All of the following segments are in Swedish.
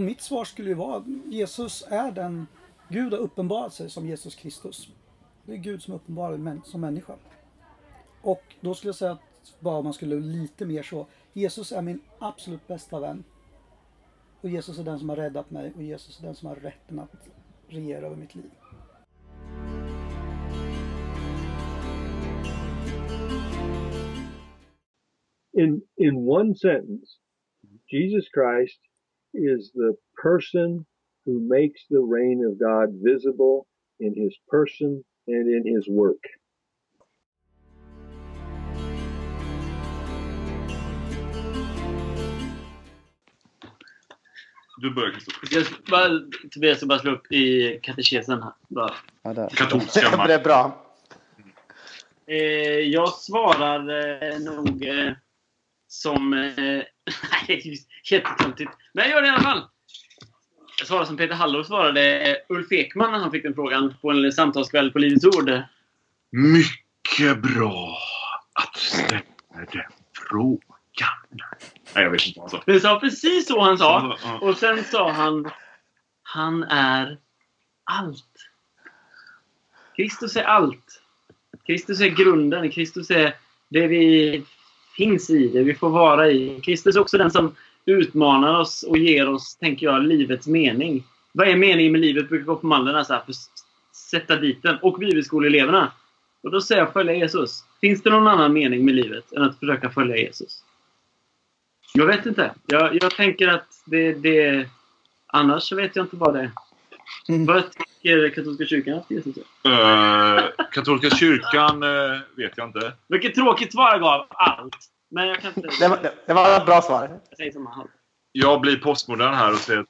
och mitt svar skulle ju vara Jesus är den Gud har uppenbarat sig som Jesus Kristus. Det är Gud som uppenbarar sig som människa. Och då skulle jag säga att bara om man skulle lite mer så. Jesus är min absolut bästa vän. Och Jesus är den som har räddat mig och Jesus är den som har rätten att regera över mitt liv. In in one sentence, Jesus Christ is the person who makes the reign of God visible in his person and in his work. Du börjar Kristoffer. Jag ska bara, Tobias ska bara slå upp i katekesen här. Bara. Ja, där. Katolska det är bra. Eh, jag svarar eh, nog eh, som... Nej, det är ju jättetöntigt. Men jag gör det i alla fall. Jag svarar som Peter Hallow svarade Ulf Ekman när han fick den frågan på en samtalskväll på Livets Ord. Mycket bra att du ställer den frågan. Nej, jag vet inte vad han sa. Det sa precis så han sa. Och sen sa han Han är allt. Kristus är allt. Kristus är grunden. Kristus är det vi finns i, det vi får vara i. Kristus är också den som utmanar oss och ger oss, tänker jag, livets mening. Vad är meningen med livet? brukar gå på mallen så här, för sätta dit den. Och bibelskoleeleverna. Och då säger jag följa Jesus. Finns det någon annan mening med livet än att försöka följa Jesus? Jag vet inte. Jag, jag tänker att det, det... Annars vet jag inte vad det är. Mm. Vad tycker katolska kyrkan Jesus? Eh, katolska kyrkan eh, vet jag inte. Vilket tråkigt svar jag gav. Allt. Men jag kan inte... Det var, det var ett bra svar. Jag säger som allt. Jag blir postmodern här och säger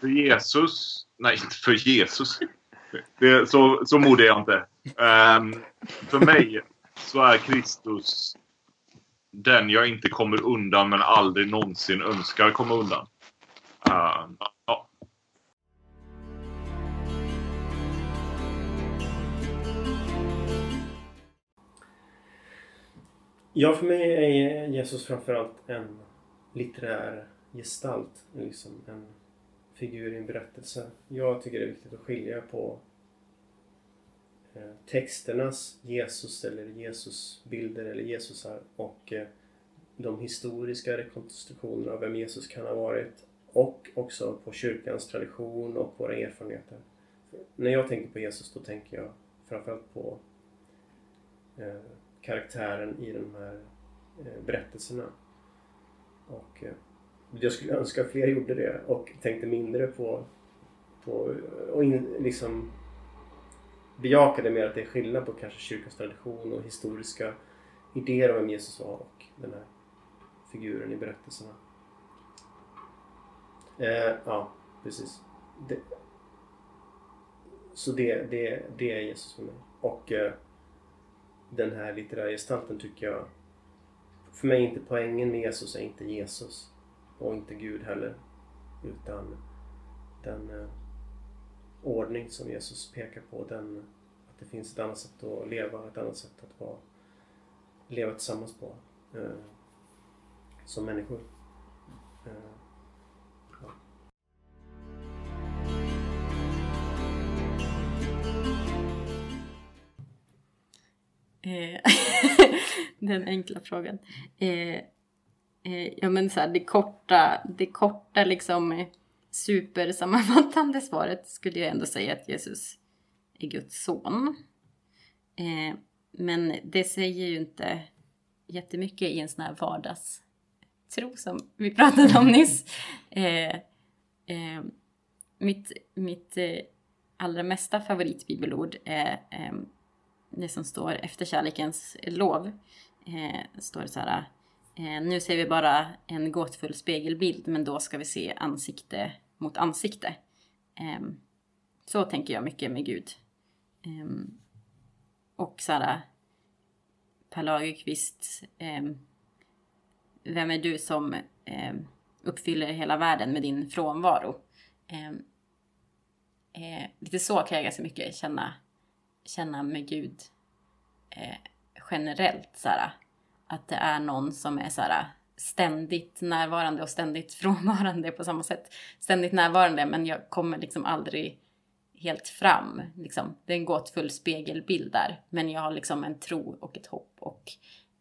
för Jesus... Nej, inte för Jesus. Det, så, så modig är jag inte. Ehm, för mig så är Kristus den jag inte kommer undan men aldrig någonsin önskar komma undan. Ehm, ja. För mig är Jesus framförallt en litterär gestalt. Liksom en figur i en berättelse. Jag tycker det är viktigt att skilja på eh, texternas Jesus eller Jesusbilder eller Jesusar och eh, de historiska rekonstruktionerna av vem Jesus kan ha varit och också på kyrkans tradition och våra erfarenheter. När jag tänker på Jesus då tänker jag framförallt på eh, karaktären i de här eh, berättelserna. Och eh, jag skulle önska att fler gjorde det och tänkte mindre på, på och in, liksom bejakade mer att det är skillnad på kanske kyrkans tradition och historiska idéer om vem Jesus var och den här figuren i berättelserna. Eh, ja, precis. Det, så det, det, det är Jesus för mig. Och eh, den här litterära gestalten tycker jag... För mig är inte poängen med Jesus är inte Jesus. Och inte Gud heller. Utan den eh, ordning som Jesus pekar på. Den, att det finns ett annat sätt att leva, ett annat sätt att vara, leva tillsammans på. Eh, som människor. Eh, Eh, den enkla frågan. Eh, eh, ja men så här, det korta, det korta liksom supersammanfattande svaret skulle jag ändå säga att Jesus är Guds son. Men det säger ju inte jättemycket i en sån här vardagstro som vi pratade om nyss. Mitt mitt allra mesta favoritbibelord är det som står efter kärlekens lov. Eh, står det så här. Eh, nu ser vi bara en gåtfull spegelbild men då ska vi se ansikte mot ansikte. Eh, så tänker jag mycket med Gud. Eh, och så här. Per Lagerkvist. Eh, vem är du som eh, uppfyller hela världen med din frånvaro? Eh, eh, lite så kan jag ganska mycket känna, känna med Gud eh, generellt. Så här, att det är någon som är så här, ständigt närvarande och ständigt frånvarande på samma sätt. Ständigt närvarande men jag kommer liksom aldrig helt fram. Liksom. Det är en gåtfull spegelbild där. Men jag har liksom en tro och ett hopp och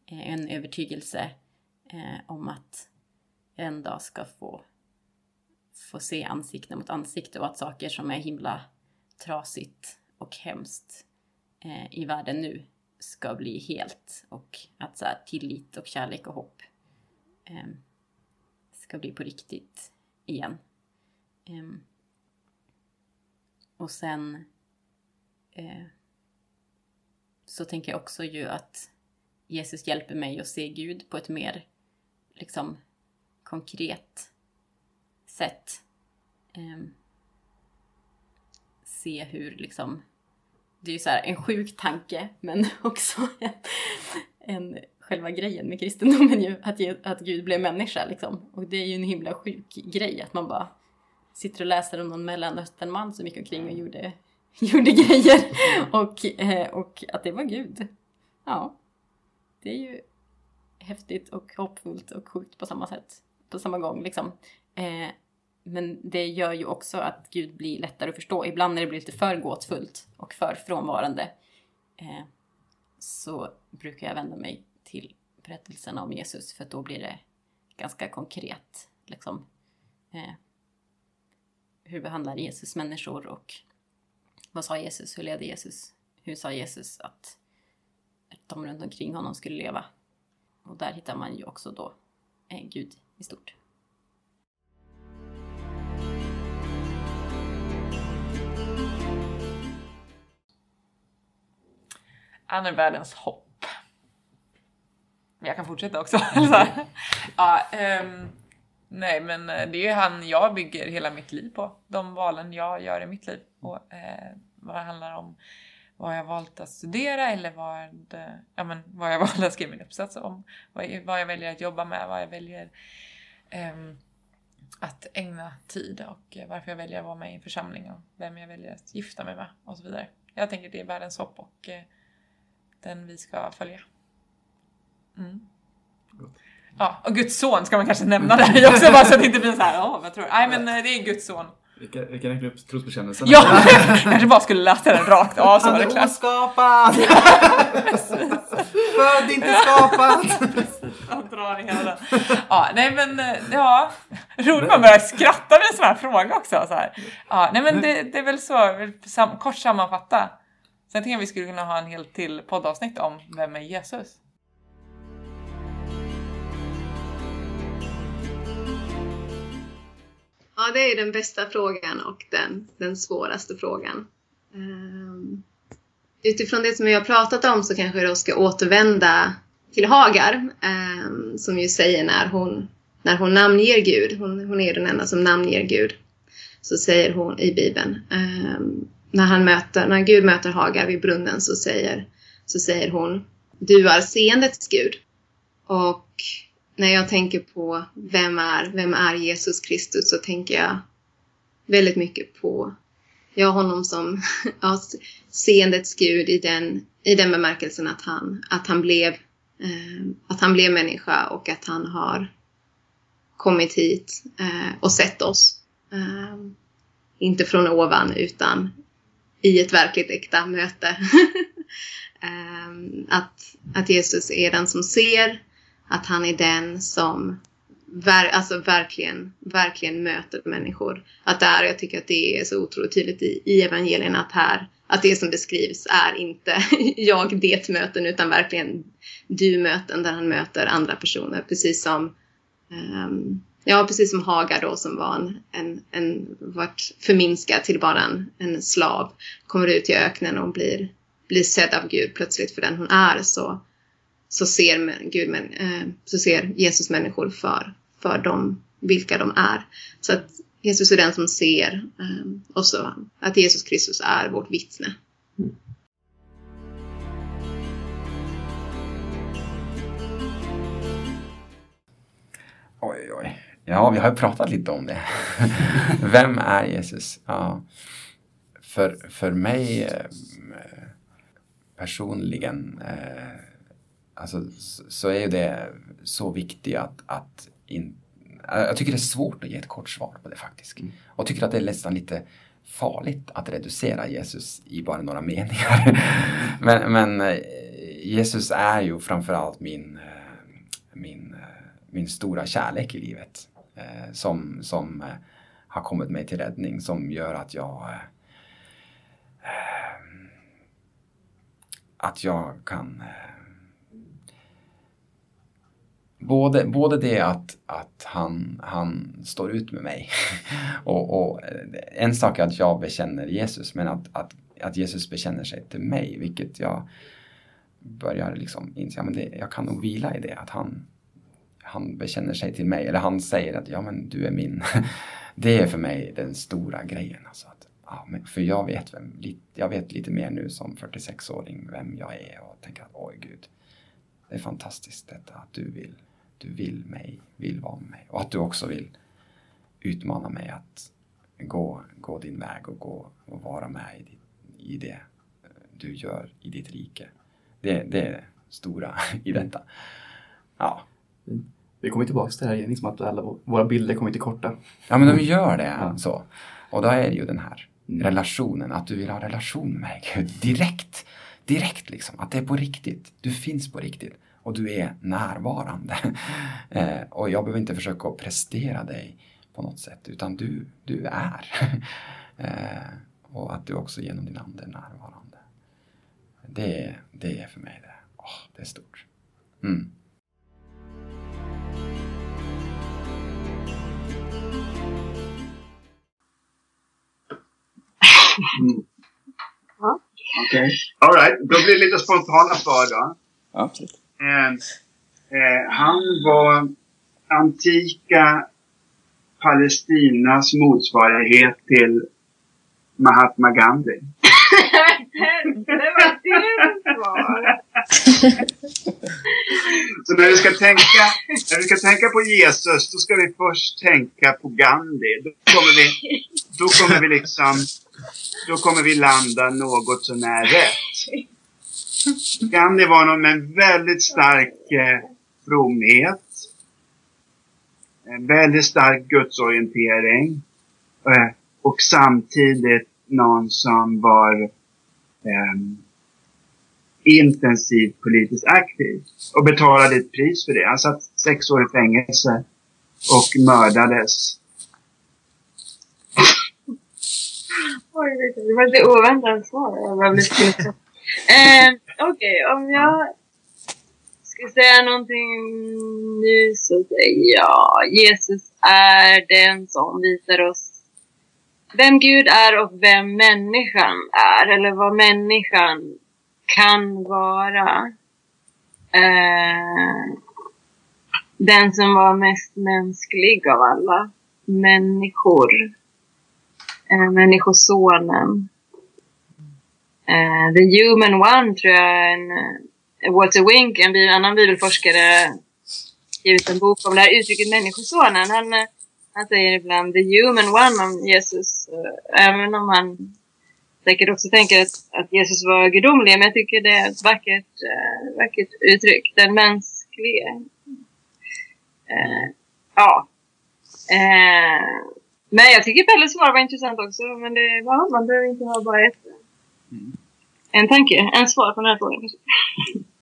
eh, en övertygelse eh, om att jag en dag ska få, få se ansikte mot ansikte och att saker som är himla trasigt och hemskt eh, i världen nu ska bli helt och att så här, tillit och kärlek och hopp eh, ska bli på riktigt igen. Eh, och sen eh, så tänker jag också ju att Jesus hjälper mig att se Gud på ett mer liksom konkret sätt. Eh, se hur liksom det är ju så här en sjuk tanke men också en, en själva grejen med kristendomen ju att, att Gud blev människa liksom. Och det är ju en himla sjuk grej att man bara sitter och läser om någon mellanösternman som gick omkring och gjorde, gjorde grejer och, eh, och att det var Gud. Ja, det är ju häftigt och hoppfullt och sjukt på samma sätt, på samma gång liksom. Men det gör ju också att Gud blir lättare att förstå. Ibland när det blir lite för gåtfullt och för frånvarande eh, så brukar jag vända mig till berättelserna om Jesus för då blir det ganska konkret. Liksom, eh, hur behandlar Jesus människor och vad sa Jesus, hur ledde Jesus, hur sa Jesus att de runt omkring honom skulle leva. Och där hittar man ju också då eh, Gud i stort. Han är världens hopp. Jag kan fortsätta också. Ja, um, nej, men eh, det är han jag bygger hela mitt liv på. De valen jag gör i mitt liv. Och, eh, vad det handlar om vad jag valt att studera eller vad, ja, men, vad jag valde att skriva min uppsats om. Vad, vad jag väljer att jobba med, vad jag väljer um, att ägna tid och varför jag väljer att vara med i en församling och vem jag väljer att gifta mig med och så vidare. Jag tänker det är världens hopp och eh, den vi ska följa. Mm. Ja, och Guds son ska man kanske nämna där också bara så att det inte blir så här, åh vad tror du? Nej men eh, det är Guds son. Vi kan, vi kan räkna upp trosbekännelsen. Ja, kanske bara skulle läsa den rakt av så var det klart. oskapad! Född, inte skapad! Jag drar i hela den. Ja, nej men eh, ja, roligt man börjar skratta med en sån här fråga också. Så här. Ja, nej men det, det är väl så, kort sammanfatta. Sen tänker jag att vi skulle kunna ha en helt till poddavsnitt om vem är Jesus? Ja, det är den bästa frågan och den, den svåraste frågan. Um, utifrån det som vi har pratat om så kanske jag då ska återvända till Hagar um, som ju säger när hon, när hon namnger Gud, hon, hon är den enda som namnger Gud, så säger hon i Bibeln um, när, han möter, när Gud möter Hagar vid brunnen så säger, så säger hon Du är seendets Gud. Och när jag tänker på vem är, vem är Jesus Kristus så tänker jag väldigt mycket på ja, honom som ja, seendets Gud i den, i den bemärkelsen att han, att, han blev, eh, att han blev människa och att han har kommit hit eh, och sett oss. Eh, inte från ovan utan i ett verkligt äkta möte. Ehm, att, att Jesus är den som ser, att han är den som ver, alltså verkligen, verkligen möter människor. Att där, jag tycker att det är så otroligt tydligt i, i evangelierna att här, att det som beskrivs är inte jag det möten utan verkligen du möten där han möter andra personer. Precis som um, Ja, precis som Haga då som var en, en, en vart förminskad till bara en, en slav. Kommer ut i öknen och blir, blir sedd av Gud plötsligt för den hon är så, så, ser, Gud, men, eh, så ser Jesus människor för, för dem, vilka de är. Så att Jesus är den som ser eh, och så att Jesus Kristus är vårt vittne. Mm. Oj, oj. Ja, vi har ju pratat lite om det. Vem är Jesus? Ja. För, för mig eh, personligen eh, alltså, så, är ju det så viktigt att, att in, jag tycker det är svårt att ge ett kort svar på det faktiskt. Och jag tycker att det är nästan lite farligt att reducera Jesus i bara några meningar. men, men eh, Jesus är ju framförallt min, min, min stora kärlek i livet eh, Som, som eh, har kommit mig till räddning, som gör att jag eh, eh, att jag kan eh, både, både det att, att han, han står ut med mig och, och eh, en sak är att jag bekänner Jesus men att, att, att Jesus bekänner sig till mig vilket jag börjar liksom inse, ja, men det, jag kan nog vila i det att han, han bekänner sig till mig eller han säger att ja men du är min. det är för mig den stora grejen. Alltså att, ja, men, för jag vet, vem, jag vet lite mer nu som 46-åring vem jag är och tänker att oj gud, det är fantastiskt detta att du vill, du vill mig, vill vara med mig och att du också vill utmana mig att gå, gå din väg och gå och vara med i, ditt, i det eh, du gör i ditt rike. Det, det är det stora i detta. Ja. Mm. Vi kommer tillbaka till det här igen, liksom att alla våra bilder kommer till korta. Ja men de gör det så. Och då är det ju den här relationen, att du vill ha relation med Gud direkt. Direkt liksom, att det är på riktigt. Du finns på riktigt och du är närvarande. eh, och jag behöver inte försöka prestera dig på något sätt utan du, du är. eh, och att du också genom din ande är närvarande. Det, är- det är för mig det. Åh, det är stort. Mm. Okej. All right. Då blir det lite spontana svar då. Ja, Eh, eh, han var antika Palestinas motsvarighet till Mahatma Gandhi. det var ditt svar. Så när vi ska tänka, när vi ska tänka på Jesus, då ska vi först tänka på Gandhi. Då kommer vi, då kommer vi liksom, då kommer vi landa något så rätt. rätt. det vara någon med en väldigt stark eh, fromhet. En väldigt stark gudsorientering. Eh, och samtidigt någon som var eh, intensivt politiskt aktiv. Och betalade ett pris för det. Han satt sex år i fängelse och mördades. Oj, vet det var lite oväntat svar. Jag bara blev eh, Okej, om jag ska säga någonting nu så säger jag Jesus är den som visar oss vem Gud är och vem människan är. Eller vad människan kan vara. Eh, den som var mest mänsklig av alla människor. Eh, Människosonen. Eh, The Human One tror jag en, eh, Walter Wink, en annan bibelforskare, skrivit en bok om det här uttrycket människosonen. Han, eh, han säger ibland The Human One om Jesus, eh, även om han säkert också tänker att, att Jesus var gudomlig. Men jag tycker det är ett vackert, eh, vackert uttryck. Den mänskliga. Eh, ja. Eh, men jag tycker Pelles svar var intressant också. Men det, ja, man behöver inte ha bara ett. En tanke, en svar på den här frågan. kanske.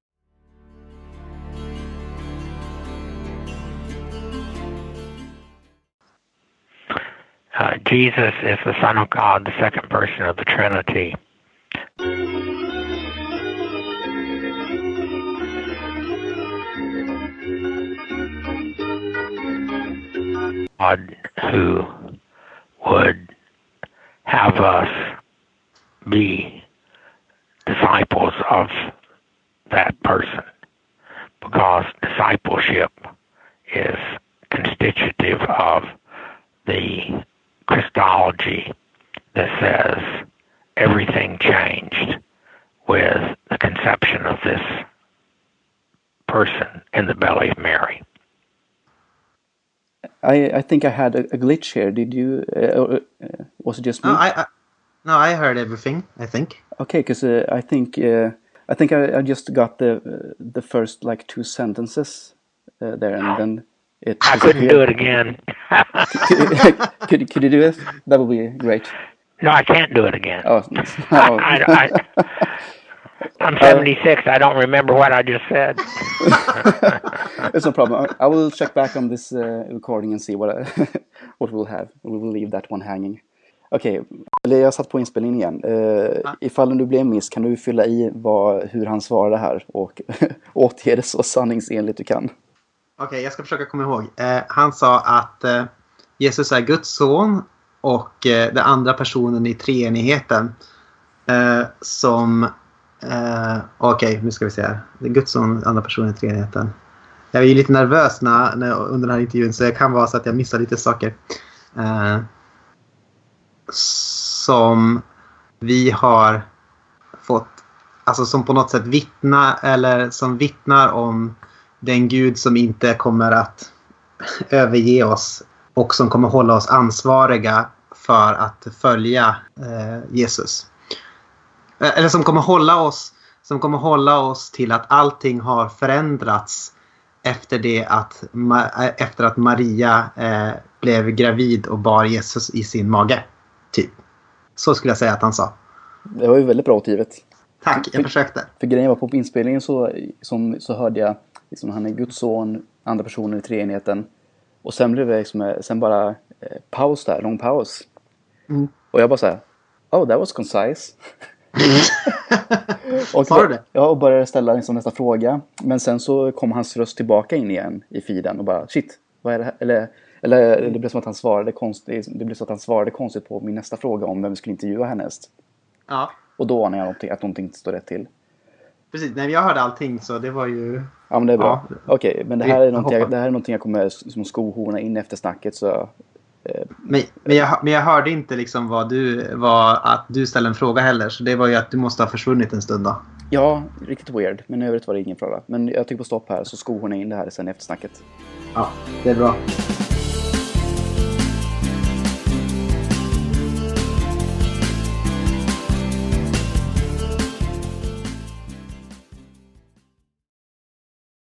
Uh, Jesus is the Son of God, the second person of the Trinity. God who would have us be disciples of that person because discipleship is constitutive of the Christology that says everything changed with the conception of this person in the belly of Mary. I, I think I had a, a glitch here. Did you? Uh, or, uh, was it just me? No, I, I no, I heard everything. I think. Okay, because uh, I think uh, I think I, I just got the the first like two sentences uh, there, and then it. I couldn't do it again. could could you do it? That would be great. No, I can't do it again. Oh, I, I, I'm 76. I don't remember what I just said. It's no problem. I I will check back on this uh, recording and see what I, what we'll have. We will leave that one hanging. Okej, eller jag satt på inspelningen igen. Uh, ifall du blev miss, kan du fylla i vad, hur han svarade här och återge det så sanningsenligt du kan? Okej, jag ska försöka komma ihåg. Eh, han sa att eh, Jesus är Guds son och eh, den andra personen i treenigheten som... Eh, Okej, nu ska vi se här. Det är Guds son, den andra personen i treenigheten. Jag är ju lite nervös när, när, under den här intervjun så det kan vara så att jag missar lite saker. Eh, som vi har fått, alltså som på något sätt vittna eller som vittnar om den Gud som inte kommer att överge oss och som kommer hålla oss ansvariga för att följa eh, Jesus. Eh, Eller som kommer hålla oss som kommer hålla oss till att allting har förändrats efter det att, eh, efter att Maria eh, blev gravid och bar Jesus i sin mage. Typ. Så skulle jag säga att han sa. Det var ju väldigt bra återgivet. Tack, jag försökte. För grejen var på inspelningen så, som, så hörde jag liksom, han är Guds son, andra personen i treenigheten. Och sen blev det liksom, eh, sen bara eh, paus där, lång paus. Mm. Och jag bara såhär, oh that was concise. och, Sa du det? Ja, och började ställa liksom nästa fråga. Men sen så kom hans röst tillbaka in igen i feeden och bara shit, vad är det här? Eller, eller det blev som att han svarade konstigt, det blev så att han svarade konstigt på min nästa fråga om vem vi skulle intervjua härnäst. Ja, Och då anade jag någonting, att någonting inte står rätt till. precis. Nej, jag hörde allting så det var ju... Ja men det är bra. Ja. Okej, men det här, är jag, det här är någonting jag kommer som skohorna in efter snacket så... Men, men, jag, men jag hörde inte liksom vad du, vad, att du ställde en fråga heller. Så det var ju att du måste ha försvunnit en stund då. ja, riktigt weird. Men i övrigt var det ingen fråga. Men jag trycker på stopp här så skohorna in det här sen efter snacket. Ja, det är bra.